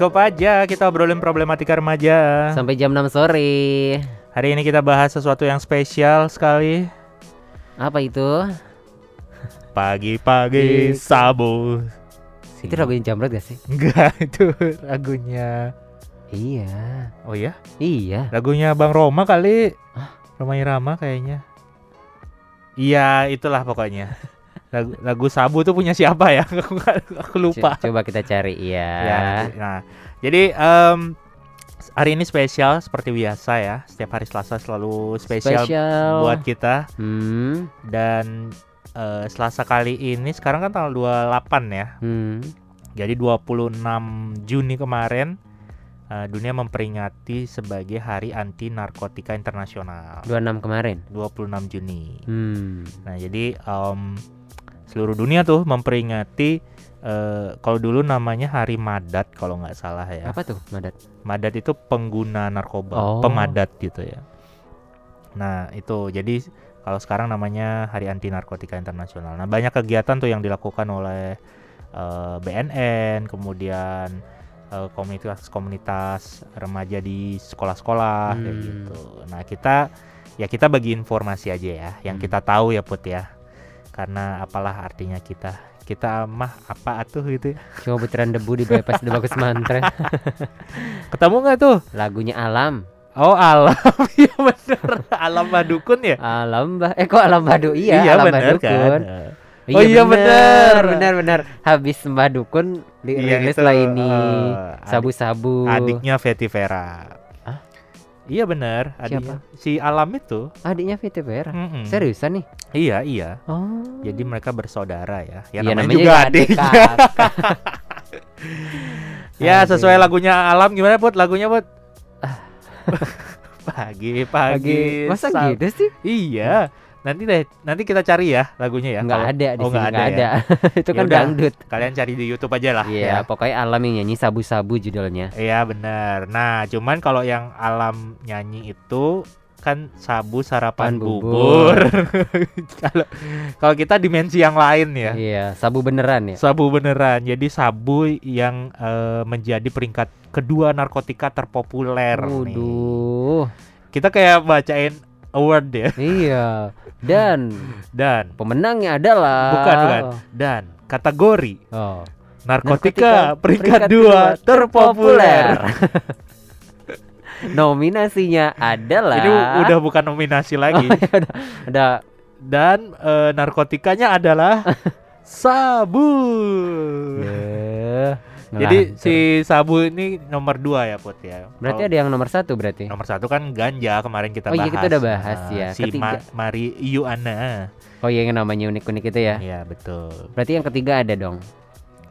Cukup aja kita obrolin problematika remaja. Sampai jam 6 sore. Hari ini kita bahas sesuatu yang spesial sekali. Apa itu? Pagi-pagi sabu. Itu lagunya Jamret gak sih? Enggak, itu lagunya. Iya. Oh iya? Iya. Lagunya Bang Roma kali. Hah? Roma Irama kayaknya. Iya, itulah pokoknya. Lagu, lagu Sabu tuh punya siapa ya? Aku, aku lupa. Co- Coba kita cari Ya, ya. nah, jadi em, hari ini spesial seperti biasa ya. Setiap hari Selasa selalu spesial, Spesial. buat kita Hmm. dan eh, Selasa kali ini sekarang kan tanggal 28 ya. Hmm. Jadi 26 Juni kemarin eh, dunia memperingati sebagai Hari Anti Narkotika Internasional. 26 kemarin. 26 Juni. Hmm. Nah, jadi em, seluruh dunia tuh memperingati eh, kalau dulu namanya Hari Madat kalau nggak salah ya. Apa tuh, Madat? Madat itu pengguna narkoba, Oh. pemadat gitu ya. Nah, itu jadi kalau sekarang namanya Hari Anti Narkotika Internasional. Nah, banyak kegiatan tuh yang dilakukan oleh eh, BNN, kemudian eh, komunitas-komunitas remaja di sekolah-sekolah kayak Hmm. gitu. Nah, kita ya kita bagi informasi aja ya, yang Hmm. kita tahu ya Put ya. Karena apalah artinya kita kita mah apa atuh gitu ya. Cuma butiran debu di bypass di bagus mantra. Ketemu nggak tuh? Lagunya Alam. Oh alam, iya bener Alam Badukun ya? Alam bah eh kok Alam Badu iya, Alam bener Badukun. kan? Oh iya, bener. bener bener bener. Habis Mbah Dukun Iya, dirilis itu, lah ini eh, adik- sabu-sabu. Adiknya Fetty Vera Hah? Iya bener adiknya. Si Alam itu Adiknya Fitri Vera. mm-mm. Seriusan nih? Iya iya Oh. Jadi mereka bersaudara ya Ya Iya, namanya, juga adik. Ya sesuai lagunya Alam gimana Put lagunya Put? Pagi pagi Lagi masa gitu sih? Iya Nanti deh Nanti kita cari ya lagunya ya Enggak Kalau- ada di oh, sini nggak enggak ada ada. Itu kan Yaudah. dangdut. Kalian cari di Youtube aja lah Iya, ya. pokoknya Alam yang nyanyi sabu-sabu judulnya. Iya benar. Nah, cuman kalau yang alam nyanyi itu kan sabu sarapan Pan bubur. Kalau kalau kita dimensi yang lain ya. Iya, sabu beneran ya. Sabu beneran. Jadi sabu yang eh, menjadi peringkat kedua narkotika terpopuler nih. Waduh. Kita kayak bacain award ya. Iya. Dan Dan pemenangnya adalah bukan bukan. Dan kategori Oh. narkotika, Narkotika peringkat, peringkat dua terpopuler. Nominasinya adalah Ini udah bukan nominasi lagi. ada dan eh, narkotikanya adalah sabu. Ya, Jadi ngelantur. si sabu ini nomor dua ya put ya. berarti Kalau ada yang nomor satu berarti. nomor satu kan ganja kemarin kita Oh iya, bahas. kita udah bahas Nah, ya. Si Ketiga. Ma- Mari Yuana. Oh iya yang namanya unik-unik itu ya. Iya betul. Berarti yang ketiga ada dong.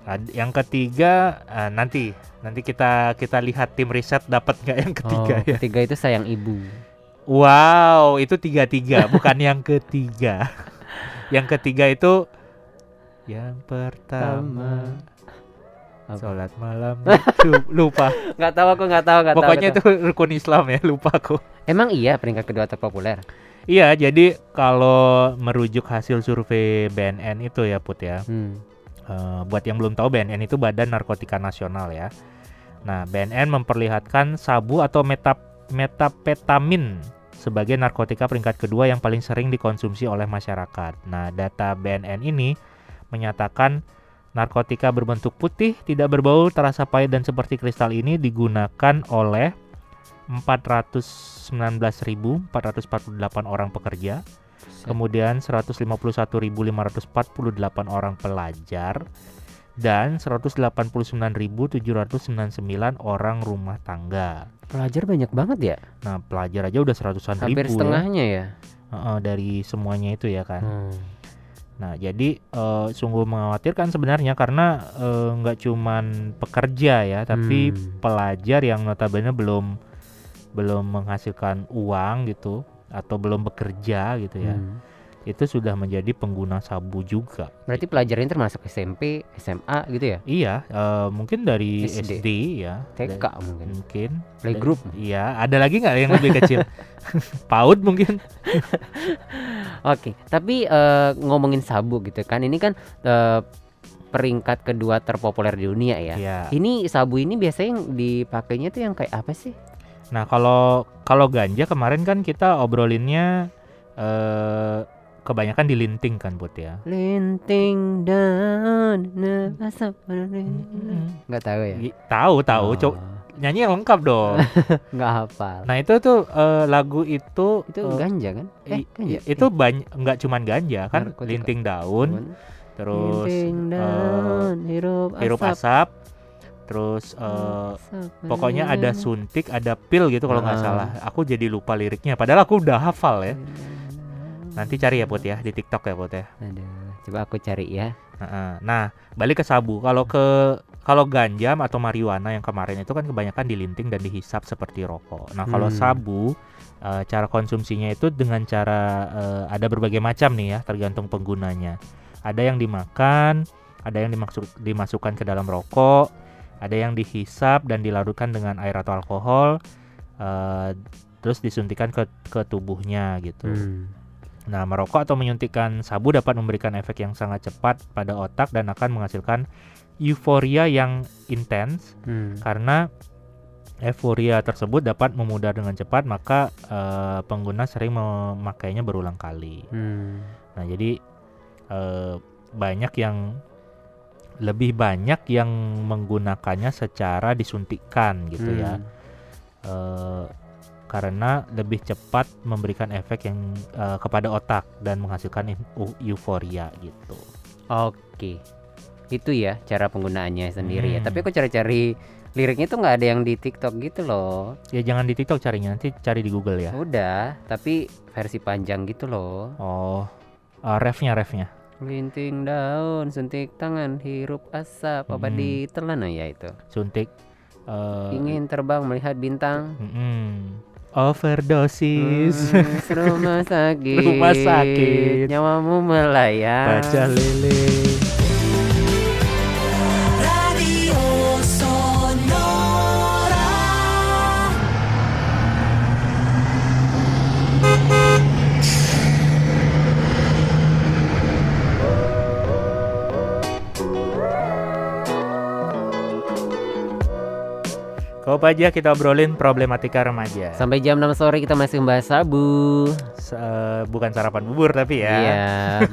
Ad- yang ketiga eh, nanti nanti kita kita lihat tim riset dapat nggak yang ketiga oh, ya. Ketiga itu sayang ibu. Wow itu tiga tiga bukan yang ketiga. yang ketiga itu yang pertama Apa? sholat malam itu lupa. Nggak tahu aku nggak tahu nggak tahu. Pokoknya itu rukun Islam ya lupa aku. Emang iya peringkat kedua terpopuler. Iya jadi kalau merujuk hasil survei BNN itu ya Put ya. Hmm. Eh, buat yang belum tahu BNN itu Badan Narkotika Nasional ya. Nah, BNN memperlihatkan sabu atau metap metapetamin sebagai narkotika peringkat kedua yang paling sering dikonsumsi oleh masyarakat. Nah, data BNN ini menyatakan narkotika berbentuk putih, tidak berbau, terasa pahit dan seperti kristal ini digunakan oleh 419.448 orang pekerja, kemudian 151.548 orang pelajar dan 189.799 orang rumah tangga. Pelajar banyak banget ya. Nah, pelajar aja udah seratusan Hampir ribu ya. setengahnya ya. Heeh, dari semuanya itu ya kan. Hmm. Nah, jadi eh, sungguh mengkhawatirkan sebenarnya karena eh, nggak cuman pekerja ya, tapi Hmm. pelajar yang notabene belum belum menghasilkan uang gitu atau belum bekerja gitu ya. Hmm. Itu sudah menjadi pengguna sabu juga. Berarti pelajarannya termasuk SMP, SMA gitu ya? Iya, eh, mungkin dari SD. SD, ya. TK Da- mungkin. mungkin. Playgroup. Iya, ada lagi nggak yang lebih kecil? PAUD mungkin. Oke, tapi eh, ngomongin sabu gitu kan, ini kan eh, peringkat kedua terpopuler di dunia ya. Iya. Ini sabu ini biasanya yang dipakainya tuh yang kayak apa sih? Nah, kalau kalau ganja kemarin kan kita obrolinnya eh kebanyakan di linting kan, Put ya. Linting dan asap nggak tahu ya. Tahu, tahu. Oh, nyanyi yang lengkap dong. nggak hafal. nah, itu tuh eh, lagu itu itu eh, ganja kan? Eh, ganja. itu banyak nggak cuman ganja kan, Narkotika. linting daun, terus Linting eh, dan hirup asap. hirup asap, terus eh, Asap pokoknya ada menyengat. suntik, ada pil gitu kalau nggak Ah. salah. Aku jadi lupa liriknya. Padahal aku udah hafal ya. Nanti cari ya Put ya di TikTok ya Put ya. Aduh, coba aku cari ya. Nah, balik ke sabu. Kalau ke kalau ganja atau marijuana yang kemarin itu kan kebanyakan dilinting dan dihisap seperti rokok. Nah, kalau Hmm. sabu eh, cara konsumsinya itu dengan cara eh, ada berbagai macam nih ya, tergantung penggunanya. Ada yang dimakan, ada yang dimaksud dimasukkan ke dalam rokok, ada yang dihisap dan dilarutkan dengan air atau alkohol, eh, terus disuntikan ke ke tubuhnya gitu. Hmm. Nah, merokok atau menyuntikkan sabu dapat memberikan efek yang sangat cepat pada otak dan akan menghasilkan euforia yang intens Hmm. karena euforia tersebut dapat memudar dengan cepat maka eh, pengguna sering memakainya berulang kali. Hmm. Nah, jadi eh, banyak yang lebih banyak yang menggunakannya secara disuntikkan gitu ya. Hmm. Karena lebih cepat memberikan efek yang eh, kepada otak dan menghasilkan eu- eu- euforia gitu. Oke. Itu ya cara penggunaannya sendiri ya. Hmm. Tapi aku cari-cari liriknya tuh nggak ada yang di TikTok gitu loh. Ya jangan di TikTok carinya, nanti cari di Google ya. Udah, tapi versi panjang gitu loh. Oh, eh, refnya refnya. Linting daun, suntik tangan, hirup asap, apa Hmm. ditelan ya itu. Suntik. eh, Ingin terbang melihat bintang. mm-mm. Overdosis. Hmm, rumah sakit. Rumah sakit. Nyawamu melayang. Baca lele. Kau aja kita obrolin problematika remaja. Sampai jam 6 sore kita masih membahas sabu. S- eh, bukan sarapan bubur tapi ya. Iya,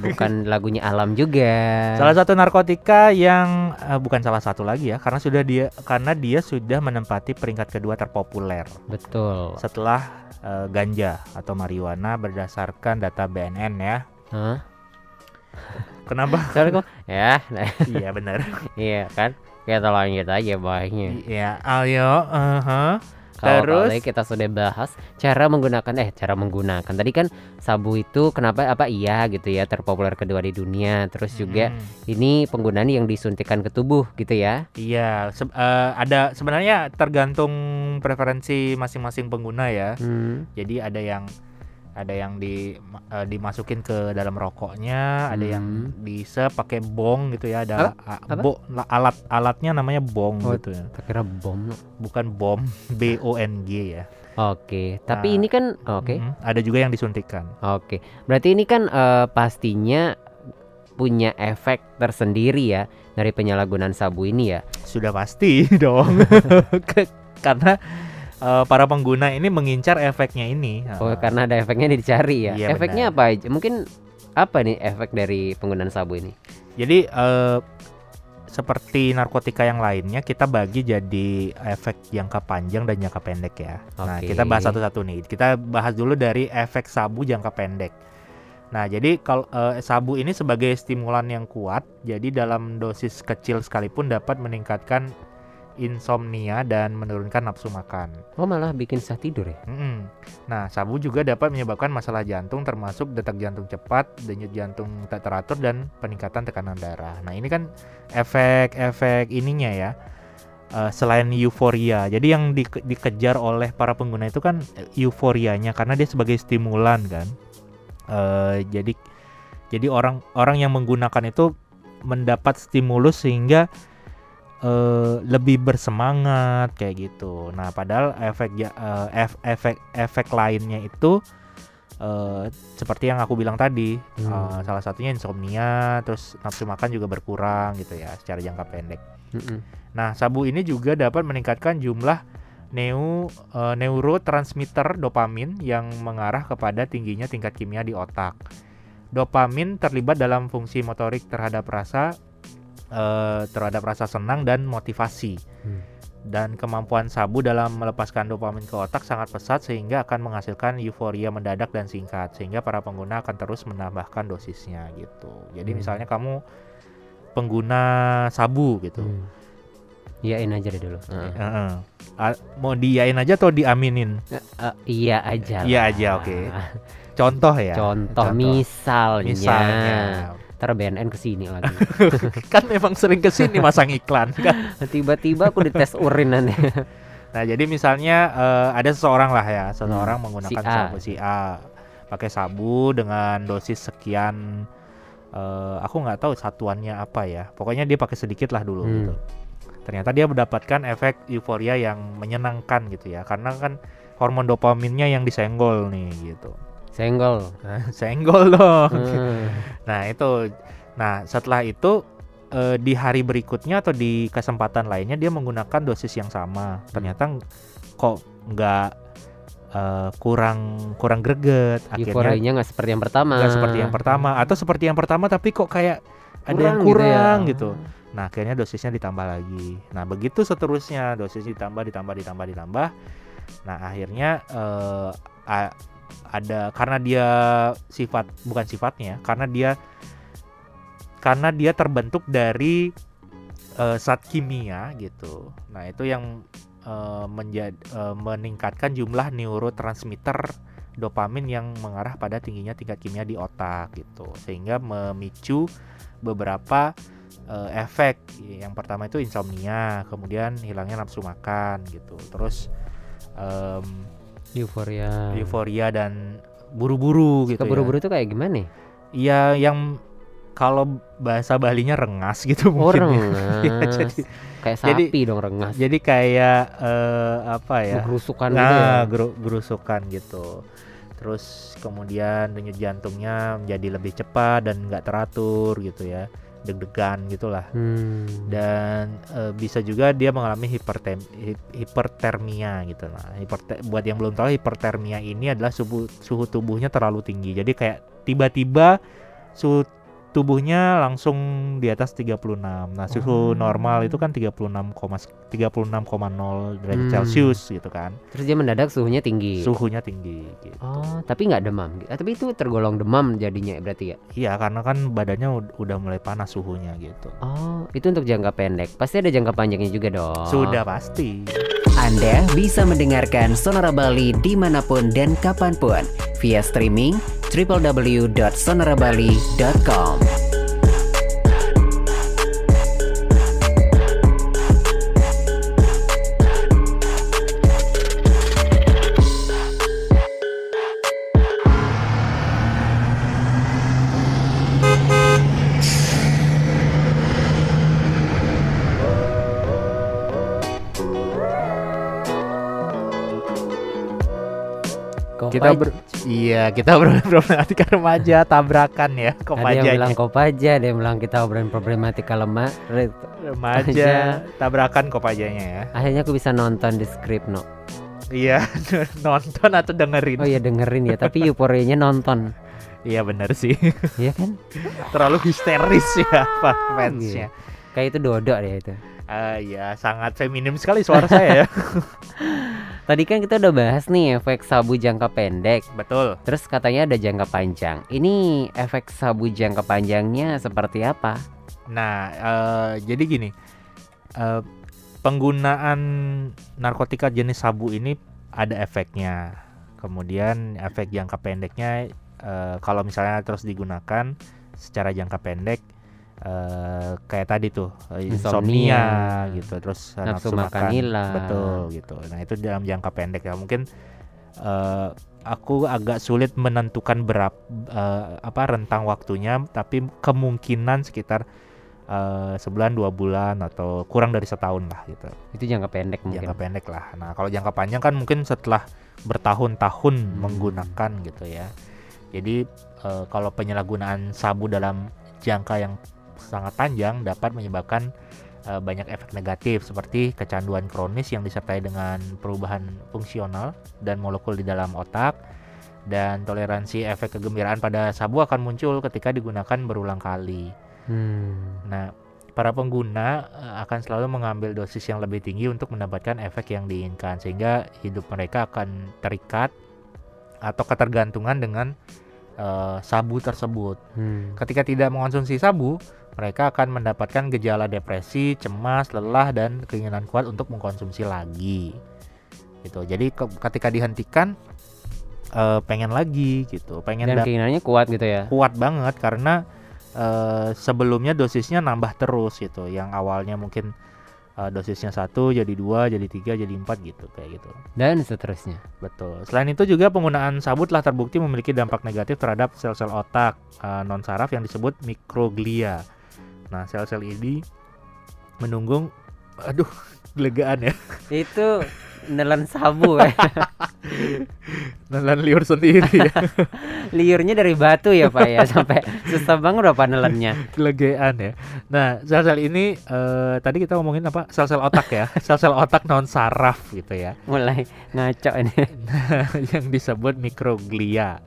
bukan lagunya alam juga. Salah satu narkotika yang eh, bukan salah satu lagi ya, karena sudah dia karena dia sudah menempati peringkat kedua terpopuler Betul. setelah eh, ganja atau marijuana berdasarkan data BNN ya. Hah? Kenapa? Soalnya kok ya, nah, iya benar. iya kan? Kita lanjut aja baiknya. Iya, ayo. aha. Kalau Terus? kita sudah bahas cara menggunakan eh cara menggunakan. Tadi kan sabu itu kenapa apa iya gitu ya terpopuler kedua di dunia. Terus juga Mm, ini penggunaan yang disuntikan ke tubuh gitu ya. Iya, se- eh, ada sebenarnya tergantung preferensi masing-masing pengguna ya. Hmm. Jadi ada yang ada yang di eh, dimasukin ke dalam rokoknya, ada yang Hmm. bisa pakai bong gitu ya, ada a- Apa? bo- la- alat alatnya namanya bong Oh. gitu ya. Tak kira bom. Bukan bom, B O N G ya. Oke, tapi Nah, ini kan oke. Mhm, Ada juga yang disuntikkan. Oke. Berarti ini kan eh, pastinya punya efek tersendiri ya dari penyalahgunaan sabu ini ya. Sudah pasti dong. Karena eh, para pengguna ini mengincar efeknya ini. Oh, Ah. karena ada efeknya dicari ya. Iya, Efeknya benar. apa aja? Mungkin apa nih efek dari penggunaan sabu ini? Jadi eh, seperti narkotika yang lainnya kita bagi jadi efek jangka panjang dan jangka pendek ya. Nah, Oke. kita bahas satu-satu nih. Kita bahas dulu dari efek sabu jangka pendek. Nah, jadi kalau eh, sabu ini sebagai stimulan yang kuat, jadi dalam dosis kecil sekalipun dapat meningkatkan insomnia dan menurunkan nafsu makan. Oh, malah bikin susah tidur ya. Mm-mm. Nah, sabu juga dapat menyebabkan masalah jantung termasuk detak jantung cepat, denyut jantung tak teratur dan peningkatan tekanan darah. Nah, ini kan efek-efek ininya ya. eh, selain euforia. Jadi yang di- dikejar oleh para pengguna itu kan euforianya karena dia sebagai stimulan kan. Eh, jadi jadi orang orang yang menggunakan itu mendapat stimulus sehingga eh, lebih bersemangat kayak gitu. Nah, padahal efek ef- efek efek lainnya itu eh, seperti yang aku bilang tadi, Hmm. eh, salah satunya insomnia, terus nafsu makan juga berkurang gitu ya secara jangka pendek. Mm-mm. Nah, sabu ini juga dapat meningkatkan jumlah neu eh, neurotransmitter dopamin yang mengarah kepada tingginya tingkat kimia di otak. Dopamin terlibat dalam fungsi motorik terhadap rasa eh, terhadap rasa senang dan motivasi. Hmm. Dan kemampuan sabu dalam melepaskan dopamin ke otak sangat pesat sehingga akan menghasilkan euforia mendadak dan singkat sehingga para pengguna akan terus menambahkan dosisnya gitu. Jadi Hmm. misalnya kamu pengguna sabu gitu. Hmm. Iyain aja deh dulu. Heeh. Heeh. A- mau diain aja atau diaminin? Eh, iya aja. Iya aja, oke. Contoh ya. Contoh, misalnya. Misalnya. Ntar BNN ke sini lagi. kan memang sering ke sini masang iklan kan. Tiba-tiba aku dites urin nanti. Nah jadi misalnya eh, ada seseorang lah ya, seseorang menggunakan Si A. sabu si A, pakai sabu dengan dosis sekian. eh, aku nggak tahu satuannya apa ya. Pokoknya dia pakai sedikit lah dulu Hmm. gitu. Ternyata dia mendapatkan efek euforia yang menyenangkan gitu ya, karena kan hormon dopaminnya yang disenggol nih gitu. Senggol. Senggol dong. Hmm. Nah itu, nah setelah itu eh, di hari berikutnya atau di kesempatan lainnya dia menggunakan dosis yang sama. Ternyata ng- kok nggak eh, kurang kurang greget. Akhirnya nggak seperti yang pertama. nggak seperti yang pertama atau seperti yang pertama tapi kok kayak ada yang Kurang gitu ya. kurang gitu. Nah akhirnya dosisnya ditambah lagi. Nah begitu seterusnya dosis ditambah ditambah ditambah ditambah. Nah akhirnya eh, a- ada karena dia sifat bukan sifatnya karena dia karena dia terbentuk dari eh, zat kimia gitu. Nah itu yang menjadi meningkatkan jumlah neurotransmitter dopamin yang mengarah pada tingginya tingkat kimia di otak gitu. Sehingga memicu beberapa eh, efek. Yang pertama itu insomnia kemudian hilangnya nafsu makan gitu. Terus em, Euforia. euforia dan buru-buru gitu Keburu-buru tuh kayak gimana? nih? ya ya yang kalau bahasa Balinya rengas gitu Oh, mungkin ya. rengas. Ya, jadi kayak jadi- sapi dong rengas. jadi kayak eh, apa ya Kerusukan gitu ya. nah geru- gerusukan gitu terus kemudian denyut jantungnya menjadi lebih cepat dan nggak teratur gitu ya deg-degan gitulah. Hmm. dan eh, bisa juga dia mengalami hipertem hi- hipertermia gitu nah hiperte- buat yang belum tahu hipertermia ini adalah suhu suhu tubuhnya terlalu tinggi. Jadi kayak tiba-tiba suhu tubuhnya langsung di atas 36 nah Oh. suhu normal itu kan 36, 36,0 derajat Hmm. celcius gitu kan Terus dia mendadak suhunya tinggi. suhunya tinggi gitu. Oh, tapi nggak demam. Eh, tapi itu tergolong demam jadinya berarti ya. Iya, karena kan badannya ud- udah mulai panas suhunya gitu. Oh, itu untuk jangka pendek. Pasti ada jangka panjangnya juga dong. Sudah pasti. Anda bisa mendengarkan Sonora Bali di mana pun dan kapan pun via streaming www.sonorabali.com. Kita ber Iya, kita obrolin problematika remaja tabrakan ya, ada yang bilang kopaja, ada yang bilang kita obrolin problematika lemah. Re- Remaja tabrakan kopajanya ya. Akhirnya aku bisa nonton di skrip no. Iya, nonton atau dengerin. Oh iya dengerin ya, tapi euforianya nonton. Iya bener sih. Iya kan? Terlalu histeris ya Pak fansnya. Kayak itu dodok deh itu. Ah ya, sangat feminim sekali suara saya ya. Tadi kan kita udah bahas nih efek sabu jangka pendek. Betul. Terus katanya ada jangka panjang. Ini efek sabu jangka panjangnya seperti apa? Nah, eh, jadi gini, eh, penggunaan narkotika jenis sabu ini ada efeknya. Kemudian efek jangka pendeknya, eh, kalau misalnya terus digunakan secara jangka pendek, eh, kayak tadi tuh eh, insomnia, Insomnia. gitu, terus eh, Nafsu makan hilang. betul gitu. Nah itu dalam jangka pendek ya mungkin. eh, aku agak sulit menentukan berapa apa rentang waktunya tapi kemungkinan sekitar eh, sebulan dua bulan atau kurang dari setahun lah gitu Itu jangka pendek mungkin. jangka pendek lah nah kalau jangka panjang kan mungkin setelah bertahun-tahun Hmm. menggunakan gitu ya jadi eh, kalau penyalahgunaan sabu dalam jangka yang sangat panjang dapat menyebabkan eh, banyak efek negatif seperti kecanduan kronis yang disertai dengan perubahan fungsional dan molekul di dalam otak dan toleransi efek kegembiraan pada sabu akan muncul ketika digunakan berulang kali. Hmm. Nah, para pengguna eh, akan selalu mengambil dosis yang lebih tinggi untuk mendapatkan efek yang diinginkan sehingga hidup mereka akan terikat atau ketergantungan dengan eh, sabu tersebut. Hmm. Ketika tidak mengonsumsi sabu, mereka akan mendapatkan gejala depresi, cemas, lelah dan keinginan kuat untuk mengkonsumsi lagi. Gitu. Jadi ke- ketika dihentikan eh, pengen lagi gitu, pengen Dan keinginannya kuat gitu ya. kuat banget karena eh, sebelumnya dosisnya nambah terus gitu yang awalnya mungkin eh, dosisnya satu jadi dua jadi tiga jadi empat gitu kayak gitu Dan seterusnya. betul selain itu juga penggunaan sabu telah terbukti memiliki dampak negatif terhadap sel-sel otak non saraf yang disebut mikroglia nah sel-sel ini menunggung aduh kelegaan ya Itu nelan sabu ya. nelan liur sendiri ya Liurnya dari batu ya Pak ya sampai susah banget udah panelannya. kelegean ya. Nah, sel-sel ini eh, tadi kita ngomongin apa? Sel-sel otak ya. Sel-sel otak non saraf gitu ya. Mulai ngaco ini. yang disebut mikroglia.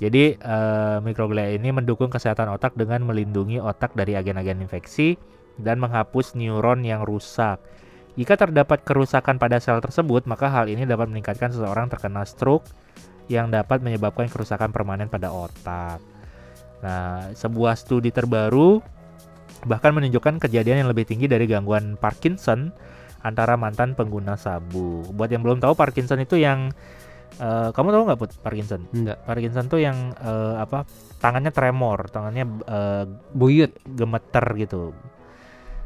Jadi eh, mikroglia ini mendukung kesehatan otak dengan melindungi otak dari agen-agen infeksi dan menghapus neuron yang rusak. Jika terdapat kerusakan pada sel tersebut, maka hal ini dapat meningkatkan seseorang terkena stroke yang dapat menyebabkan kerusakan permanen pada otak. Nah, sebuah studi terbaru bahkan menunjukkan kejadian yang lebih tinggi dari gangguan Parkinson antara mantan pengguna sabu. Buat yang belum tahu Parkinson itu yang eh, kamu tahu nggak Put Parkinson? Enggak. Parkinson tuh yang eh, apa? Tangannya tremor, tangannya eh, Buyut, gemeter gitu.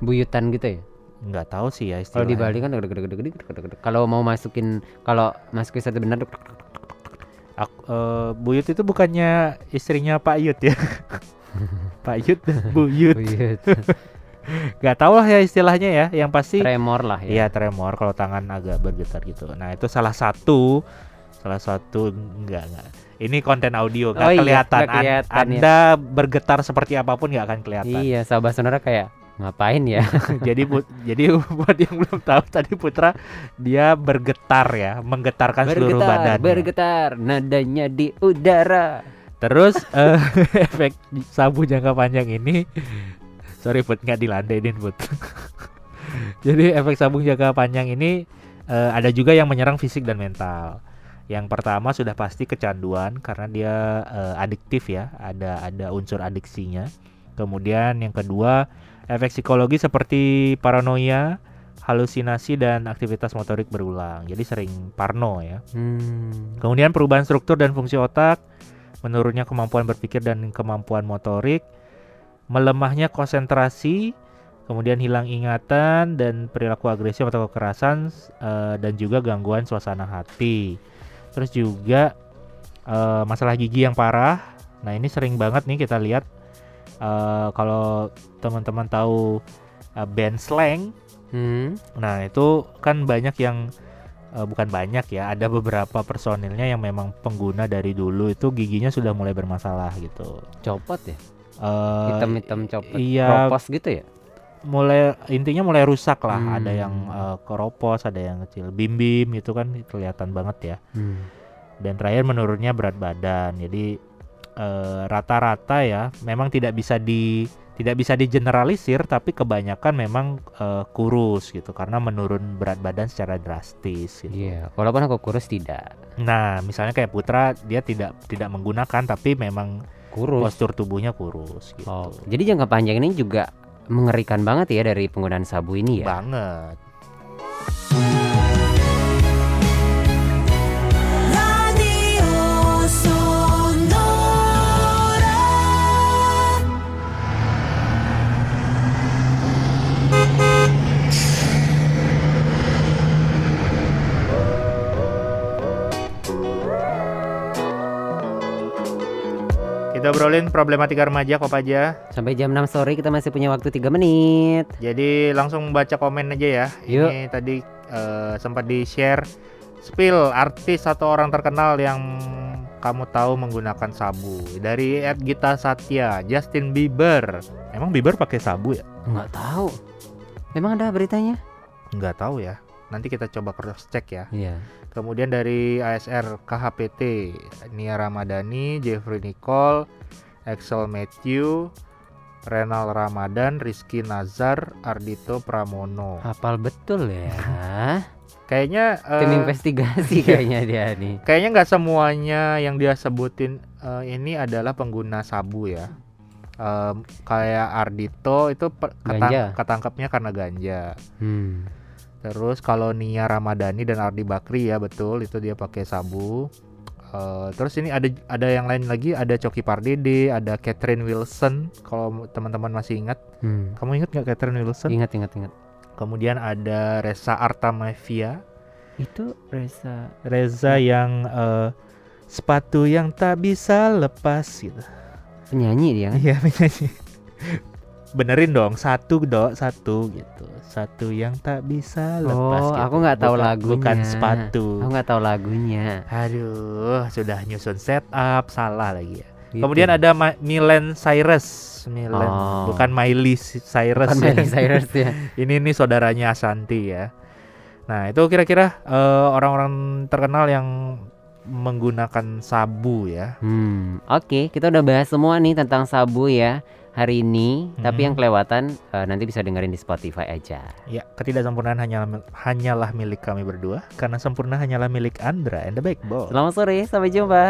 buyutan gitu ya. Nggak tahu sih ya Kalau di. Bali kan Kalau mau masukin kalau masukin satu benar Ak- eh, Buyut itu bukannya istrinya Pak Yud ya? Pak Yud dan Buyut. buyut. Nggak tahu lah ya istilahnya ya. Yang pasti Tremor lah Iya ya. tremor kalau tangan agak bergetar gitu. Nah itu salah satu, salah satu enggak enggak. Ini konten audio nggak Oh iya, kelihatan. An- kelihatan, ya. anda bergetar seperti apa pun nggak akan kelihatan. Iya, sahabat sonora kayak ngapain ya? jadi bu- jadi buat yang belum tahu tadi Putra dia bergetar ya, menggetarkan seluruh bergetar, badannya. bergetar, nadanya di udara. Terus eh, efek sabu jangka panjang ini, sorry Put nggak dilandenin Put. Jadi efek sabu jangka panjang ini eh, ada juga yang menyerang fisik dan mental. Yang pertama sudah pasti kecanduan karena dia eh, adiktif ya, ada ada unsur adiksinya. Kemudian yang kedua efek psikologi seperti paranoia, halusinasi dan aktivitas motorik berulang. Jadi sering parno ya. Hmm. Kemudian perubahan struktur dan fungsi otak, menurunnya kemampuan berpikir dan kemampuan motorik, melemahnya konsentrasi, kemudian hilang ingatan dan perilaku agresif atau kekerasan eh, dan juga gangguan suasana hati. Terus juga eh, masalah gigi yang parah. Nah, ini sering banget nih kita lihat eh, kalau teman-teman tahu eh, band slang Hmm. Nah itu kan banyak yang eh, bukan banyak ya, ada beberapa personilnya yang memang pengguna dari dulu itu giginya sudah mulai bermasalah gitu. Copot ya? Eh, Hitam-hitam copot. iya. Propos gitu ya? Mulai intinya mulai rusak lah. Hmm. Ada yang eh, keropos, ada yang kecil, bim-bim itu kan kelihatan banget ya. Hmm. Dan terakhir menurunnya berat badan. Jadi eh, rata-rata ya, memang tidak bisa di tidak bisa digeneralisir, tapi kebanyakan memang eh, kurus gitu karena menurun berat badan secara drastis. Gitu. Iya, walaupun aku kurus tidak. Nah, misalnya kayak Putra dia tidak tidak menggunakan tapi memang Kurus. postur tubuhnya kurus gitu. Oh, jadi jangka panjang ini juga mengerikan banget ya dari penggunaan sabu ini ya. Banget. Kita obrolin problematika remaja kok aja. Sampai jam 6 sore kita masih punya waktu 3 menit. Jadi langsung baca komen aja ya. Yuk. Ini tadi eh, sempat di-share spill artis atau orang terkenal yang kamu tahu menggunakan sabu. Dari Ed Gita Satya, Justin Bieber. Emang Bieber pakai sabu ya? Nggak tahu. Memang ada beritanya? Nggak tahu ya. Nanti kita coba cross check ya. Iya. Kemudian dari ASR KHPT, Nia Ramadhani, Jeffrey Nicole, Axel Matthew, Renal Ramadan, Rizky Nazar, Ardito Pramono. Hafal betul ya. Kayaknya eh, Tim investigasi kayaknya dia nih. kayaknya nggak semuanya yang dia sebutin eh, ini adalah pengguna sabu ya. Em, kayak Ardito itu ketang- ketangkapnya karena ganja. Hmm. Terus kalau Nia Ramadhani dan Ardi Bakri ya betul itu dia pakai sabu. Eh, terus ini ada ada yang lain lagi ada Coki Pardede, ada Catherine Wilson kalau teman-teman masih ingat. Hmm. Kamu ingat nggak Catherine Wilson? Ingat ingat ingat. Kemudian ada Reza Artamevia, Itu Reza. Reza yang eh, sepatu yang tak bisa lepas gitu. Penyanyi dia kan? Iya penyanyi. Benerin dong satu dok satu gitu. Satu yang tak bisa lepas. Oh, gitu. aku nggak tahu Bukan- lagunya. Bukan sepatu. Aku nggak tahu lagunya. Aduh, sudah nyusun setup, salah lagi ya. Gitu. Kemudian ada Ma- Milen Cyrus, Milen, Oh. bukan Miley Cyrus. Bukan ya. Miley Cyrus ya. Ini nih saudaranya Asanti ya. Nah, itu kira-kira eh, orang-orang terkenal yang menggunakan sabu ya. Hmm, oke, kita udah bahas semua nih tentang sabu ya hari ini. Tapi Mhm. yang kelewatan eh, nanti bisa dengerin di Spotify aja. Ya, ketidaksempurnaan hanyalah hanyalah milik kami berdua karena sempurna hanyalah milik Andra and the Backbone. Selamat sore, sampai jumpa.